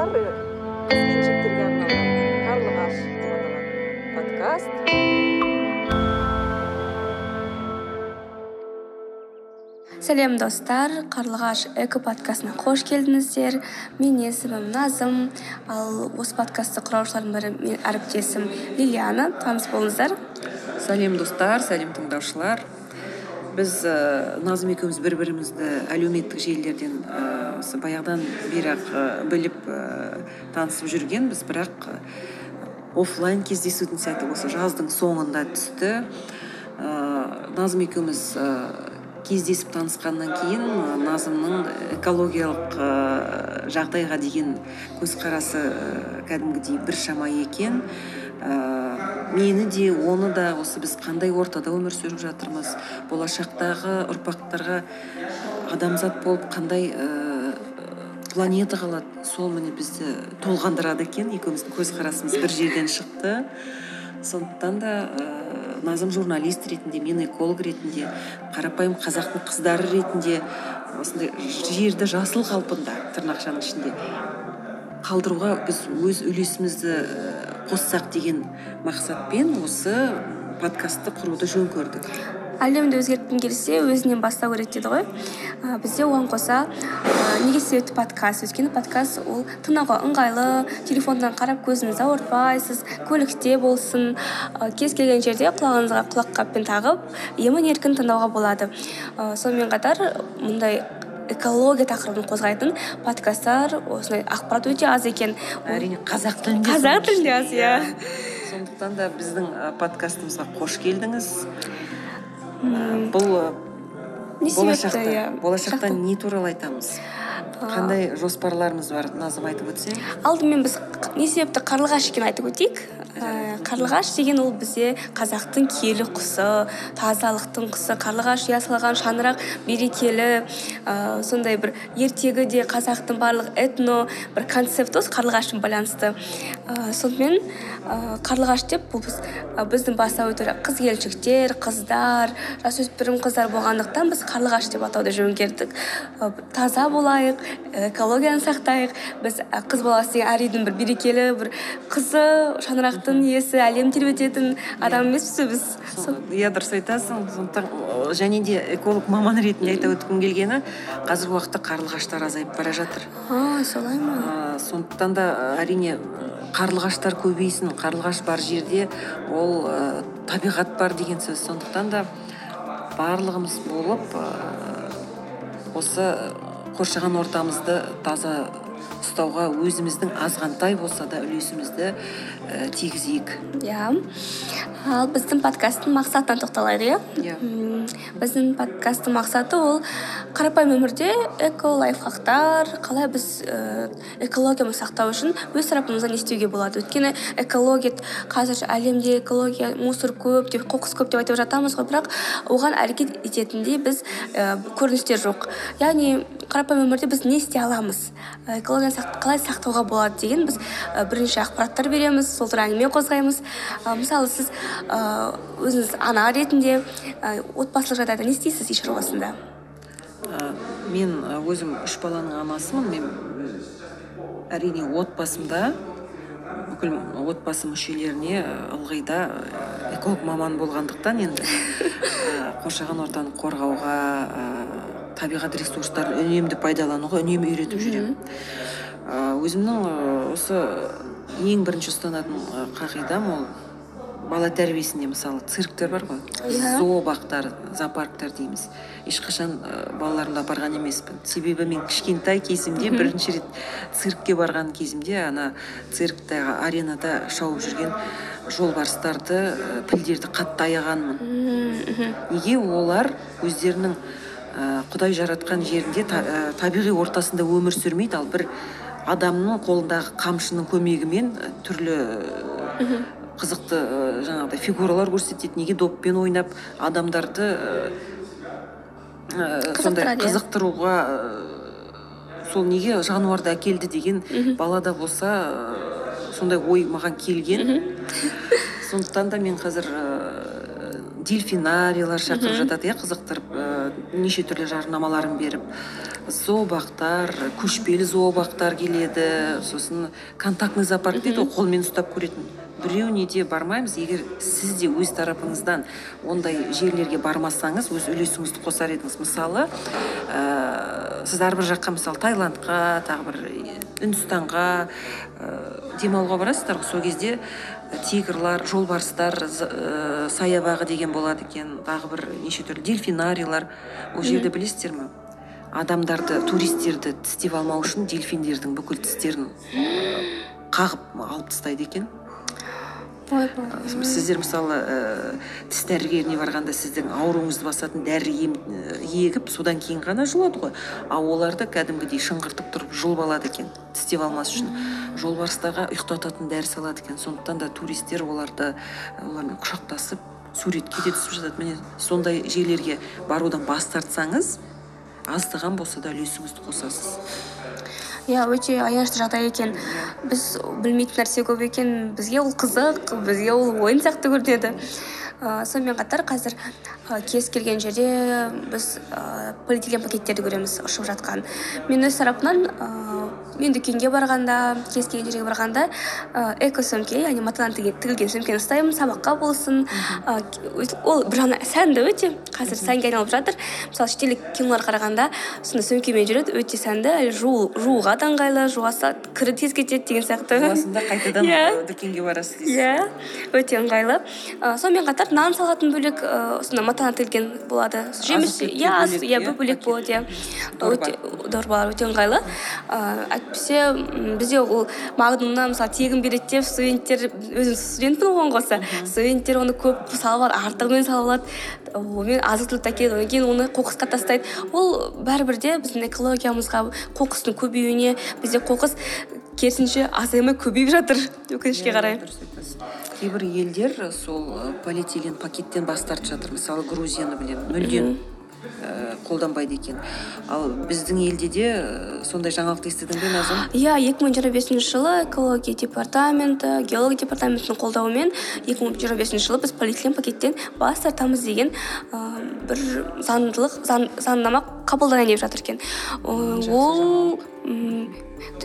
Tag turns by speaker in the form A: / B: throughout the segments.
A: қыз келіншектерге арналған қарлығаш деп аталатын подкаст.
B: Сәлем достар. Қарлығаш эко подкастына қош келдіңіздер. Менің есімім назым. Ал осы подкастты құраушылардың бірі менің әріптесім лилиана. Таныс болыңыздар.
A: Сәлем достар. Сәлем тыңдаушылар. Біз ә, назым екеуміз бір бірімізді әлеуметтік желілерден ә, осы баяғыдан бері ақ ә, біліп ә, танысып жүргенбіз бірақ оффлайн кездесудің сәті осы жаздың соңында түсті. Ә, назым екеуміз ә, кездесіп танысқаннан кейін назымның экологиялық жағдайға деген көзқарасы кәдімгідей біршама екен. Ә, мені де оны да осы біз қандай ортада өмір сүріп жатырмыз? Болашақтағы ұрпақтарға адамзат болып қандай ә, планета қалады? Сол міне бізді толғандырады екен. Екеуміздің көзқарасымыз бір жерден шықты. Сондықтан да ә, назым журналист ретінде мен эколог ретінде қарапайым қазақтың қыздары ретінде осындай жерді жасыл қалпында тырнақшаның ішінде қалдыруға біз өз үлесімізді қоссақ деген мақсатпен осы подкастты құруды жөн көрдік.
B: Әлемді өзгерткің келсе өзінен бастау керек дейді ғой. Ә, бізде оған қоса ә, неге себепті подкаст? Өйткені подкаст ол тыңдауға ыңғайлы телефоннан қарап көзіңізді ауыртпайсыз көлікте болсын. Ә, кез келген жерде құлағыңызға құлаққаппен тағып емін еркін тыңдауға болады. Ә, сонымен қатар мұндай экология тақырыбын қозғайтын подкасттар осындай ақпарат өте аз екен.
A: Әрине қазақ тілінде
B: қазақ тілінде аз иә.
A: сондықтан да біздің подкастымызға қош келдіңіз. Бұл болашақта
B: иә.
A: болашақта не туралы айтамыз? Қандай жоспарларымыз бар? Назым айтып өтсең.
B: Алдымен біз не себепті қарлығаш екенін айтып өтейік. Қарлығаш деген ол бізде қазақтың киелі құсы тазалықтың құсы. Қарлығаш ұя салған шаңырақ берекелі ә, сондай бір ертегі де қазақтың барлық этно бір концепті осы қарлығашпен байланысты. Ә, сонымен ә, қарлығаш деп бұл біз ә, біздің бастау қыз келіншектер қыздар жасөспірім қыздар болғандықтан біз қарлығаш деп атауды жөн көрдік. Ә, таза болайық экологияны сақтайық. Біз қыз баласы деген әр үйдің бір берекелі бір қызы шаңырақтың иесі әлем тербететін адам емеспіз біз.
A: Иә дұрыс айтасың сондықтан және де эколог маман ретінде айта өткім келгені қазіргі уақытта қарлығаштар азайып бара жатыр.
B: А солай ма?
A: Сондықтан да әрине қарлығаштар көбейсін қарлығаш бар жерде ол ә, табиғат бар деген сөз. Сондықтан да барлығымыз болып ә, осы қоршаған ортамызды таза ұстауға өзіміздің азғантай болса да үлесімізді ә, тигізейік.
B: Иә. Ал біздің подкасттың мақсатына тоқталайық иә?
A: Иә.
B: Біздің подкасттың мақсаты ол қарапайым өмірде эко лайфхактар қалай біз ә, экологияны сақтау үшін өз тарапымыздан не істеуге болады? Өйткені экология қазір әлемде экология мусор көп деп қоқыс көп деп айтып жатамыз ғой бірақ оған әрекет ететіндей біз ә, көріністер жоқ. Яғни қарапайым өмірде біз не істей аламыз? Экологияны қалай сақтауға болады деген біз ә, бірнеше ақпараттар береміз сол туралы әңгіме қозғаймыз. Ә, мысалы сіз ә, өзіңіз ана ретінде ә, отбасылық жағдайда не істейсіз үй шаруасында?
A: Ә, мен өзім үш баланың анасымын. Мен әрине отбасымда бүкіл отбасы мүшелеріне ылғи да эколог маман болғандықтан енді қоршаған ортаны қорғауға табиғат ресурстарын үнемді пайдалануға үнемі үйретіп жүремін. Өзімнің осы ең бірінші ұстанатын қағидам ол бала тәрбиесінде мысалы цирктер бар ғой.
B: Иә.
A: Зообақтар зоопарктар дейміз. Ешқашан балаларымды апарған емеспін. Себебі мен кішкентай кезімде бірінші рет циркке барған кезімде ана цирктегі аренада шауып жүрген жолбарыстарды пілдерді қатты аяғанмын неге олар өздерінің құдай жаратқан жерінде табиғи ортасында өмір сүрмейді. Ал бір адамның қолындағы қамшының көмегімен түрлі қызықты жаңағыдай фигуралар көрсетеді. Неге доппен ойнап адамдарды сондай қызықтыруға сол неге жануарды әкелді деген балада болса сондай ой маған келген. Сондықтан да мен қазір дельфинарийлар шақырып жатады иә қызықтырып неше түрлі жарнамаларын беріп. Зообақтар көшпелі зообақтар келеді сосын контактный зоопарк дейді ғой қолмен ұстап көретін. Біреуіне де бармаймыз егер сіз де өз тарапыңыздан ондай жерлерге бармасаңыз өз үлесіңізді қосар едіңіз. Мысалы ә, сіз әрбір жаққа мысалы таиландқа тағы бір үндістанға ә, демалуға барасыздар ғой сол кезде тигрлар жолбарыстар ә, саябағы деген болады екен. Тағы бір неше түрлі дельфинарийлар. Ол жерді білесіздер ме? Адамдарды туристерді тістеп алмау үшін дельфиндердің бүкіл тістерін қағып алып тастайды екен.
B: Ойбай
A: сіздер мысалы ә, тіс дәрігеріне барғанда сіздің ауруыңызды басатын дәрі ем егіп содан кейін ғана жұлады ғой. Ал оларды кәдімгідей шыңғыртып тұрып жұлып алады екен тістеп алмас үшін. Жолбарыстарға ұйықтататын дәрі салады екен. Сондықтан да туристер оларды олармен құшақтасып суретке де түсіп жатады. Міне сондай жерлерге барудан бас тартсаңыз аздаған болса да үлесіңізді қосасыз.
B: Иә өте аянышты жағдай екен. Біз білмейтін нәрсе көп екен. Бізге ол қызық бізге ол ойын сияқты көрінеді. Ә, сонымен қатар қазір ә, кез келген жерде біз ә, полиэтилен пакеттерді көреміз ұшып жатқан. Мен өз тарапымнан ә, мен дүкенге барғанда кез келген жерге барғанда ә, эко сөмке яғни матадан тігілген сөмкені ұстаймын сабаққа болсын. Ә, ол бір жағынан сәнді өте. Қазір сәнге айналып жатыр. Мысалы шетелдік кинолар қарағанда сондай сөмкемен жүреді өте сәнді. Әлі жуу жууға да ыңғайлы жуа салады кірі тез кетеді деген сияқты.
A: Басында қайтадан
B: Иә.
A: ә, дүкенге барасыз
B: иә өте ыңғайлы. Ә, сонымен қатар нан салатын бөлек ә, сондай матадан тігілген болады. Жеміс иә иә
A: иә,
B: бөлек болады иә. Дорбалар өте ыңғайлы. Ә, м, бізде ол магнумнан мысалы тегін береді деп студенттер өзім студентпін оған қоса. Студенттер оны көп салып алады артығымен салып алады. Онымен азық түлікті әкеледі одан кейін оны қоқысқа тастайды. Ол бәрібір де біздің экологиямызға қоқыстың көбеюіне бізде қоқыс керісінше азаймай көбейіп жатыр. Өкінішке қарай.
A: дұрыс айтасыз. Кейбір елдер сол полиэтилен пакеттен бас тартып жатыр. Мысалы грузияны білемін мүлдем. Ә, қолданбайды екен. Ал біздің елде де ә, сондай жаңалықты естідің бе назым?
B: Иә екі мың жиырма бесінші жылы экология департаменті геология департаментінің қолдауымен екі мың жиырма бесінші жылы біз полиэтилен пакеттен бас тартамыз деген ә, бір заңдылық заң, заңнама қабылданайын деп жатыр екен. Ол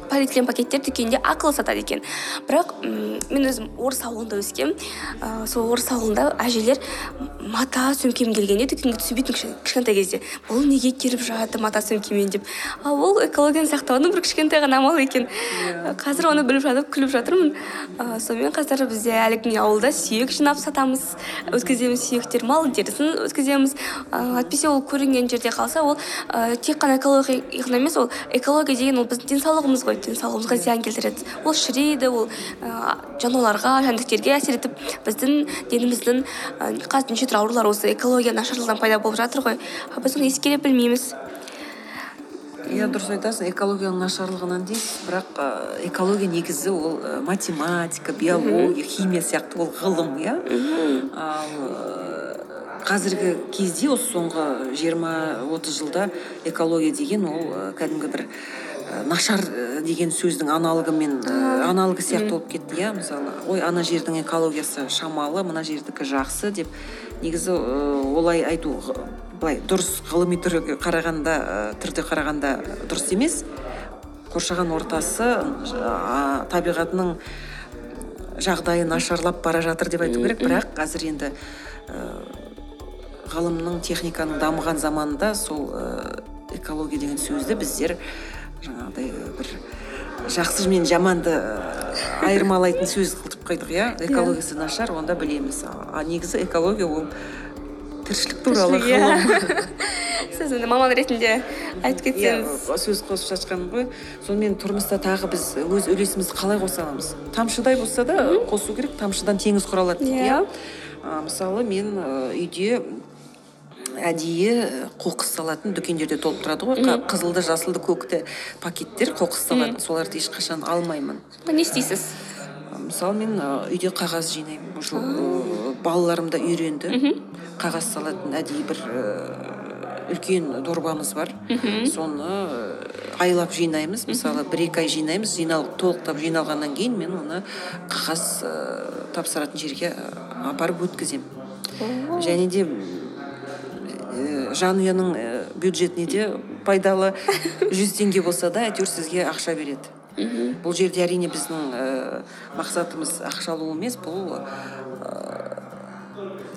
B: полиэтилен пакеттер дүкенде ақылы сатады екен. Бірақ м, мен өзім орыс ауылында өскенмін. Ә, сол орыс ауылында әжелер мата сөмкем келгенде дүкенге түсінбейтін кішкентай кезде. Бұл неге келіп жатыр мата сөмкемен деп? Ал ол экологияны сақтаудың бір кішкентай ғана амалы екен. Қазір оны біліп жатып күліп жатырмын. Ә, сонымен қазір бізде әлі күнге ауылда сүйек жинап сатамыз өткіземіз сүйектер мал терісін өткіземіз. Ә, әйтпесе ол көрінген жерде қалса ол ә, тек қана экология ғана емес ол экология деген ол біздің денсаулығымыз ғой денсаулығымызға зиян келтіреді. Ол шірейді ол ә, жануарларға жәндіктерге әсер етіп біздің деніміздің ә, қазір неше түрлі аурулар осы экология нашарлығынан пайда болып жатыр ғой. А біз оны ескере білмейміз.
A: Иә дұрыс айтасың экологияның нашарлығынан дейсіз бірақ ә, экология негізі ол ә, математика биология химия сияқты ол ғылым иә? Ал ә, қазіргі кезде осы соңғы 20-30 жылда экология деген ол кәдімгі бір нашар ә, деген сөздің аналогымен ә, аналогы сияқты болып кетті иә мысалы ой ана жердің экологиясы шамалы мына жердікі жақсы деп негізі ә, олай айту былай дұрыс ғылыми түрге қарағанда ә, түрде қарағанда дұрыс емес. Қоршаған ортасы ә, табиғатының жағдайы нашарлап бара жатыр деп айту керек. Бірақ қазір енді ә, ғылымның техниканың дамыған заманында сол ә, экология деген сөзді біздер жаңағыдай бір жақсы мен жаманды ә, айырмалайтын сөз қылып қойдық иә? Экологиясы нашар онда білеміз. А негізі экология ол тіршілік туралы
B: иә. сіз енді маман ретінде айтып кетсеңіз.
A: иә сөз қосып жатқаным ғой. Сонымен тұрмыста тағы біз өз үлесімізді қалай қоса аламыз? Тамшыдай болса да қосу керек тамшыдан теңіз құралады дейді
B: Иә.
A: иә? Мысалы мен ы, үйде әдейі қоқыс салатын дүкендерде толып тұрады ғой. Қызылды жасылды көкті пакеттер қоқыс салатын. Соларды ешқашан алмаймын.
B: Не істейсіз?
A: Мысалы мен ы, үйде қағаз жинаймын. Уже ы, балаларым да үйренді. Қағаз салатын әдейі бір үлкен дорбамыз бар. Соны айлап жинаймыз. Мысалы бір екі ай жинаймыз. Жинал толықтап жиналғаннан кейін мен оны қағаз тапсыратын жерге апарып өткіземін. Және де э, жанұяның э, бюджетіне де пайдалы? Жүз теңге болса да әйтеуір сізге ақша береді. Бұл жерде әрине біздің ә, мақсатымыз ақша алу емес бұл ә,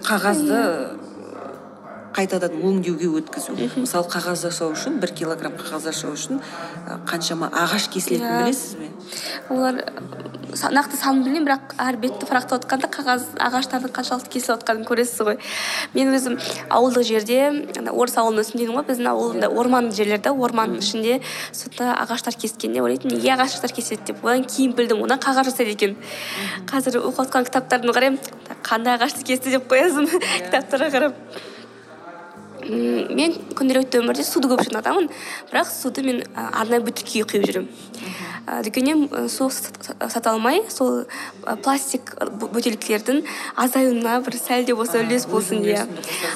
A: қағазды қайтадан өңдеуге өткізу. Мысалы қағаз жасау үшін бір килограмм қағаз жасау үшін қаншама ағаш кесілетінін
B: Иә.
A: білесіз бе?
B: Олар нақты санын білмеймін бірақ әр бетті фрақтап отқанда қағаз ағаштардың қаншалықты кесіліп отқанын көресіз ғой. Мен өзім ауылдық жерде ана орыс ауылында өстім деймін ғой біздің ауылда орман жерлер да орманның ішінде сонда ағаштар кескенде ойлайтынмын неге ағаштар кеседі деп одан кейін білдім одан қағаз жасайды екен. Қазір оқып жатқан кітаптарын қараймын. Қандай ағашты кесті деп қоясың? Кітаптарға қарап. Мен күнделікті өмірде суды көп ішетін адамын бірақ суды мен арнайы бөтелкеге құйып жүремін. Дүкеннен ы, су сат- сата алмай сол а, пластик бө- бөтелкелердің азаюына бір сәл де болса үлес болсын иә.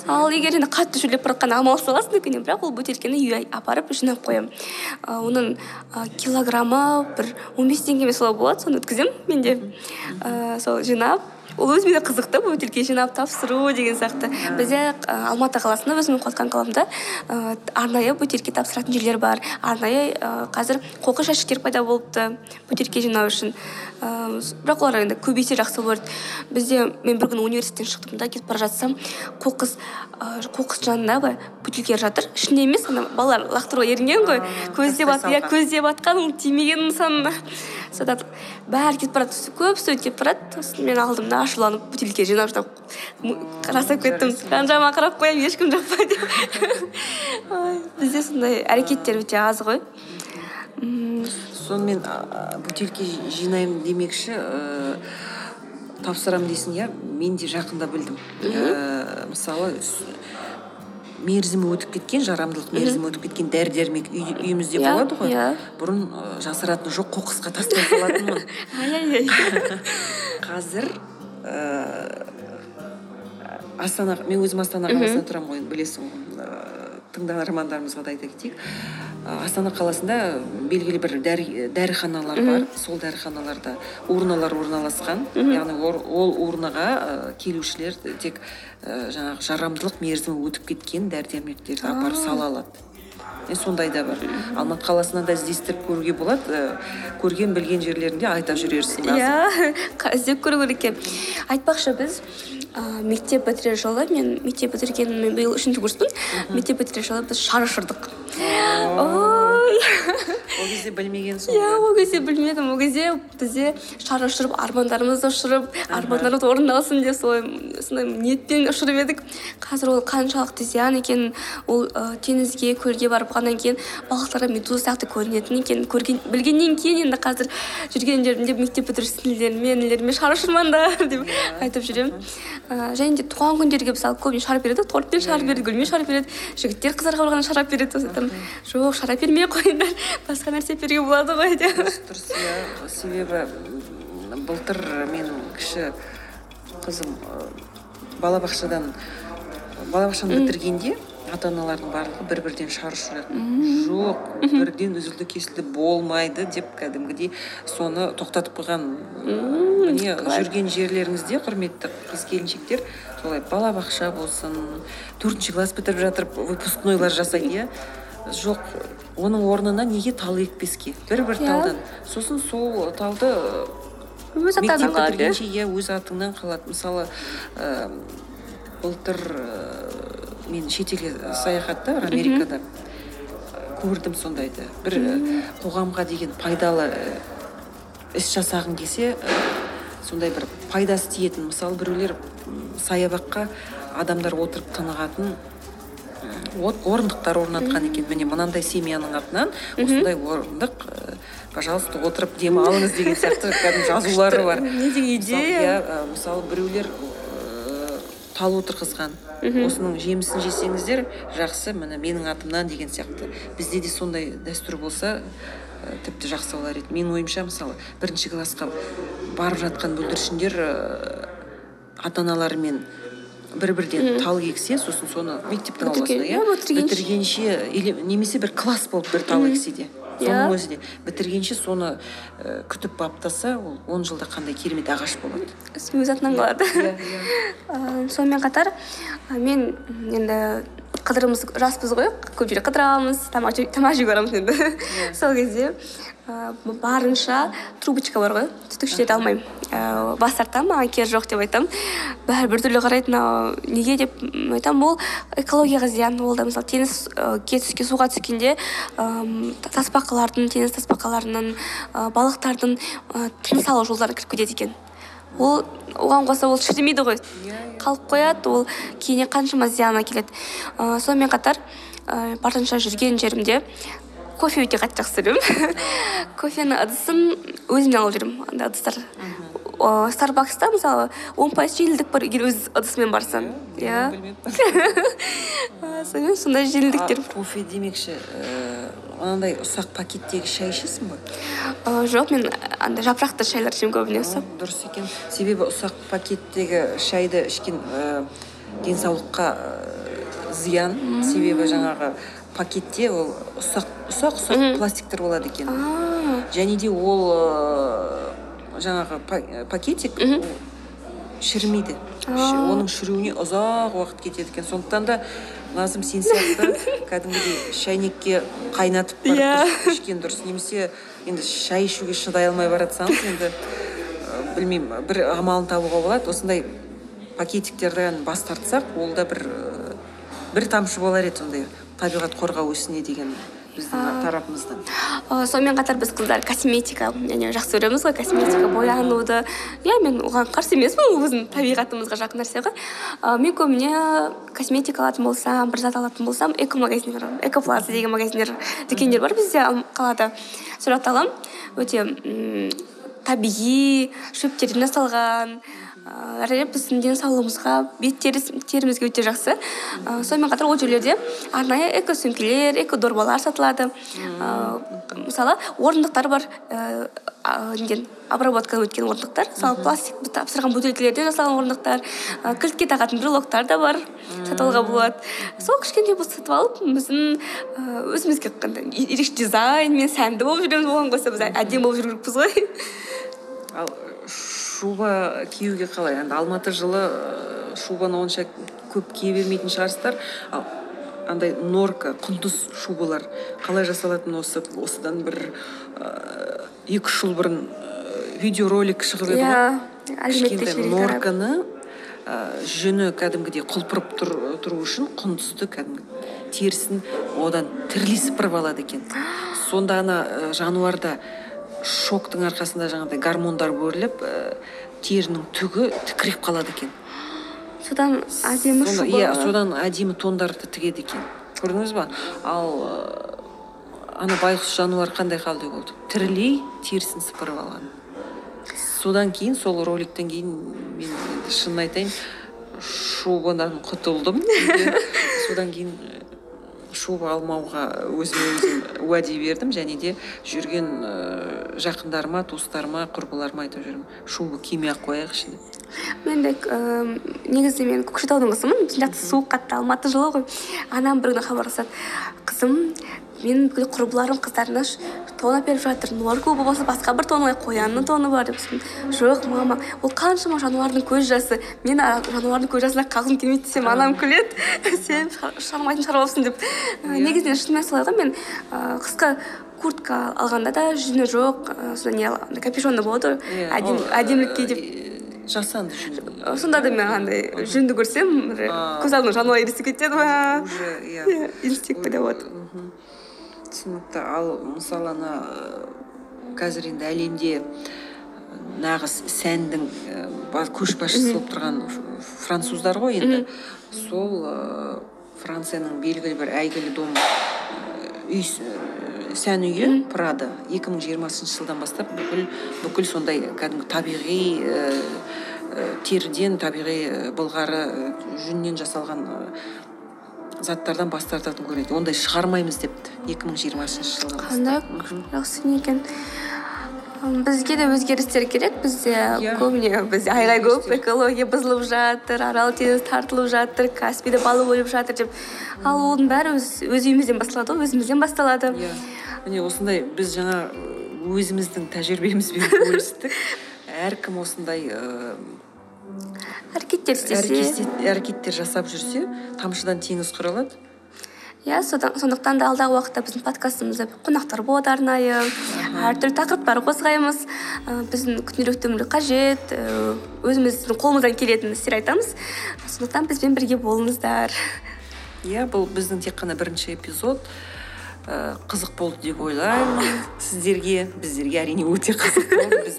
B: ал егер енді қатты жүрлеп бара жатқанда амалсыз аласың дүкеннен бірақ ол бөтелкені үйге апарып жинап қоямын. Оның килограммы бір он бес теңге ме солай болады соны өткіземін менде А, сол жинап ол өзіме де қызық та бөтелке жинап тапсыру деген сияқты. Бізде ә, алматы қаласында өзімнің қосқан қаламда ә, арнайы бөтелке тапсыратын жерлер бар. Арнайы ә, қазір қоқыс жәшіктер пайда болыпты бөтелке жинау үшін. Ә, бірақ олар енді көбейсе жақсы болады. Бізде мен бір күні университеттен шықтым да кетіп бара жатсам қоқыс ә, қоқыс жанында былай бөтелкелер жатыр. Ішінде емес ана балалар лақтыруға ерінген ғой. Көздеп иә көздеп атқан ол тимеген нысанына. Содан бәрі кетіп барады көп студент кетіп барады сосын мен алдым да ашуланып бөтелке жинап жинап жасап кеттім жан жағыма қарап қоямын ешкім жақпайды деп. Ой, бізде сондай әрекеттер өте аз ғой.
A: Сонымен бөтелке жинаймын демекші ә, тапсырамын дейсің иә? Мен де жақында білдім. Ә, мысалы мерзімі өтіп кеткен жарамдылық мерзімі өтіп кеткен дәрі дәрмек үй, үйімізде
B: Иә,
A: болады ғой.
B: иә.
A: бұрын жасыратыны жоқ қоқысқа тастай салатынмын қазір ә, астана мен өзім астана қаласында тұрамын ғой білесің ғой. Ә, тыңдармандарымызға да айта кетейік. Ә, астана қаласында белгілі бір дәрі, дәріханалар бар. Сол дәріханаларда урналар орналасқан. Яғни ор- ол урнаға ә, келушілер тек ә, жаңағы жарамдылық мерзімі өтіп кеткен дәрі дәрмектерді апарып сала алады. Е, сондай да бар. Алматы қаласында да іздестіріп көруге болады. Ә, көрген білген жерлерінде айта жүрерсің
B: иә іздеп көру керек екен. Айтпақшы біз ә, мектеп бітірер жылы мен мектеп бітірген мен биыл үшінші курспын. Мектеп бітірер жылы біз шар ұшырдық
A: ол кезде білмегенсің
B: иә
A: ғой
B: ол кезде білмедім ол кезде бізде шар ұшырып армандарымызды ұшырып армандарымыз орындалсын деп солай сондай ниетпен ұшырып едік. Қазір ол қаншалықты зиян екенін ол ә, теңізге көлге барып ғаннан кейін балықтарға медуза сияқты көрінетін екен. Көрген білгеннен кейін енді қазір жүрген жерімде мектеп бітіруші сіңлілеріме інілеріме шар ұшырмаңдар деп айтып жүремін ә, және де туған күндерге мысалы көбіне шар береді. Ғой, тортпен шар береді гүлмен шар береді жігіттер қыздарға барғанда шарап береді. Сосын айтамын, жоқ шарап бермей ақ қойыңдар басқа нәрсе беруге болады ғой деп.
A: Дұрыс дұрыс иә. себебі былтыр менің кіші қызым балабақшадан балабақшаны бітіргенде ата аналардың барлығы бір бірден шар ұшырады жоқ бірден үзілді кесілді болмайды деп кәдімгідей соны тоқтатып қойған міне жүрген жерлеріңізде құрметті қыз келіншектер солай балабақша болсын төртінші класс бітіріп жатыр выпускнойлар жасайды иә. Жоқ оның орнына неге тал екпеске? Бір бір
B: Иә.
A: талдан сосын сол талды
B: өз атадан қалады
A: бітіргенше иә? өз атыңнан қалады. Мысалы ә, былтыр ә, мен шетелге саяхатта америкада көрдім сондайды. Бір ә, қоғамға деген пайдалы ә, іс жасағың келсе ә, сондай бір пайдасы тиетін. Мысалы біреулер саябаққа адамдар отырып тынығатын орындықтар орнатқан екен. Міне мынандай семьяның атынан осындай орындық ә, пожалуйста отырып демалыңыз деген сияқты кәдімгі жазулары бар.
B: Не деген идея?
A: иә, ә, мысалы біреулер ә, тал отырғызған. Осының жемісін жесеңіздер жақсы міне менің атымнан деген сияқты. Бізде де сондай дәстүр болса ә, тіпті жақсы болар еді. Менің ойымша мысалы бірінші классқа барып жатқан бүлдіршіндер ә, ата аналарымен бір бірден тал ексе сосын соны мектептің ауласына
B: иә, бітіргенше.
A: или немесе бір класс болып бір тал ексе де
B: Иә.
A: соның өзі де бітіргенше соны ә, күтіп баптаса ол он жылда қандай керемет ағаш болады.
B: Өз атынан қалады сонымен қатар мен енді қыдырымыз жаспыз ғой. Көп жерге қыдырамыз. Тамақ жеуге барамыз енді. Сол кезде барынша трубочка бар ғой. Түтікшелерді алмаймын. Бас тартамын маған керегі жоқ деп айтамын бәрі біртүрлі қарайды мынау неге деп айтамын ол экологияға зиян. Ол да мысалы теңіз ы суға түскенде тасбақалардың теңіз тасбақаларының балықтардың тыныс алу жолдарына кіріп кетеді екен. Ол оған қоса ол шірімейді ғой. Қалып қояды ол кейіннен қаншама зиян әкеледі ыыы сонымен қатар ыыы барынша жүрген жерімде кофе өте қатты жақсы көремін. Кофенің ыдысын өзіме алып жүремін. Андай ыдыстар. Ыыы старбакста мысалы он пайыз жеңілдік бар егер өз ыдысымен барсаң. Иә сонымен сондай жеңілдіктер
A: кофе демекші ііі анандай ұсақ пакеттегі шай ішесің ба
B: ыыы жоқ мен андай жапырақты шайлар ішемін көбіне ұсақ
A: дұрыс екен. Себебі ұсақ пакеттегі шайды ішкен ііі денсаулыққа зиян. Себебі жаңағы пакетте ол ұсақ ұсақ ұсақ пластиктер болады екен. Және де ол жаңағы пакетик шірімейді. Оның шіруіне ұзақ уақыт кетеді екен. Сондықтан да назым сен сияқты кәдімгідей шәйнекке қайнатып барып иә. ішкен дұрыс. Немесе енді шай ішуге шыдай алмай бара жатсаңыз енді білмеймін бір амалын табуға болады. Осындай пакетиктерден бас тартсақ ол да бір бір тамшы болар еді сондай табиғат қорғау ісіне деген. Біздің тарапымыздан
B: сонымен қатар біз қыздар косметика және жақсы көреміз ғой косметика боянуды. Иә мен оған қарсы емеспін ол біздің табиғатымызға жақын нәрсе ғой ы мен көбіне косметика алатын болсам бір зат алатын болсам экомагазинге барамын экоплаза деген магазиндер дүкендер бар бізде қалада. Сол жақта аламын. Өте табиғи шөптерден жасалған ыыы әрине біздің денсаулығымызға бет терімізге өте жақсы. Ы сонымен қатар ол жерлерде арнайы эко сөмкелер эко дорбалар сатылады. Ыыы мысалы орындықтар бар ііі неден обработкадан өткен орындықтар. Мысалы пластик тапсырған бөтелкелерден жасалған орындықтар. Ы кілтке тағатын брелоктар да бар сатып алуға болады. Сол кішкентай болса сатып алып біздің ы өзімізге қандай ерекше дизайнмен сәнді болып жүреміз оған қоса біз әдемі болып жүру керекпіз ғой.
A: Ал шуба киюге қалай енді алматы жылы шубаны онша көп кие бермейтін шығарсыздар. Ал андай норка құндыз шубалар қалай жасалатыны осы осыдан бір ыыы екі үш жыл бұрын видеоролик шығып еді ғой. Иә кішкентай норканы ыыы жүні кәдімгідей құлпырып тұру үшін құндызды кәдімгі терісін одан тірілей сыпырып алады екен. Сонда ана жануарда шоктың арқасында жаңағыдай гормондар бөлініп ііі терінің түгі тікірейіп қалады екен.
B: Содан әдемі
A: иә содан әдемі тондарды тігеді екен. Көрдіңіз ба? Ал ана байғұс жануар қандай халде болды? Тірілей терісін сыпырып алған. Содан кейін сол роликтен кейін мен шынын айтайын шубадан құтылдым. Содан кейін шуба алмауға өзіме өзім уәде бердім және де жүрген ыыы жақындарыма туыстарыма құрбыларыма айтып жүремін шуба кимей ақ қояйықшы деп
B: мен де ііі негізі мен көкшетаудың қызымын. Біздің жақта суық қатты алматы жылы ғой. Анам бір күні хабарласады. Қызым менің бүкіл құрбыларым қыздарына тон әперіп жатыр. Норка болмаса басқа бір тон алайық қоянның тоны бар деп жоқ мама ол қаншама жануардың көз жасы. Мен жануардың көз жасына қалғым келмейді десем анам күледі. Сен шығармайтын шаруасың деп. Негізінен шынымен солай ғой. Мен ыыы қысқы куртка алғанда да жүні жоқ содан не капюшонды болады ғой. Әдемі әдемілікке деп.
A: жасанды жүн
B: сонда да мен андай жүнді көрсем көз алдыма жануар елестеп кетеді
A: уже иә
B: инстинктіде болады
A: түсінікті. Ал мысалы ана қазір енді әлемде нағыз сәннің көшбасшысы болып тұрған француздар ғой енді. Сол францияның белгілі бір әйгілі дом үй сән үйі прада. Екі мың жиырмасыншы жылдан бастап бүкіл бүкіл сондай кәдімгі табиғи теріден табиғи былғары жүннен жасалған заттардан бас тартатын көрінеді. Ондай шығармаймыз депті екі мың жиырмасыншы жылы
B: қандай жақсы не екен бізге де өзгерістер керек. Бізде көбіне бізде айғай көп экология бұзылып жатыр арал теңіз тартылып жатыр каспийде балық өліп жатыр деп. Ал оның бәрі өз өз үйімізден басталады ғой өзімізден басталады.
A: Иә. Міне осындай біз жаңа өзіміздің тәжірибемізбен бөлістік. Әркім осындай ыыы
B: әрекеттер істесе
A: әрекеттер жасап жүрсе тамшыдан теңіз құралады.
B: Иә сондықтан да алдағы уақытта біздің подкастымызда қонақтар болады арнайы. Әртүрлі тақырыптар қозғаймыз. Ә, біздің күнделікті өмірге қажет өзіміздің қолымыздан келетін істер айтамыз. Сондықтан бізбен бірге болыңыздар.
A: Иә бұл біздің тек қана бірінші эпизод. Ә, қызық болды деп ойлаймын. Сіздерге біздерге әрине өте қызық болды. Біз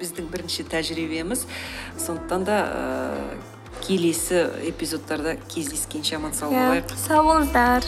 A: біздің бірінші тәжірибеміз. Сондықтан да ә, келесі эпизодтарда кездескенше аман сау болайық.
B: сау болыңыздар.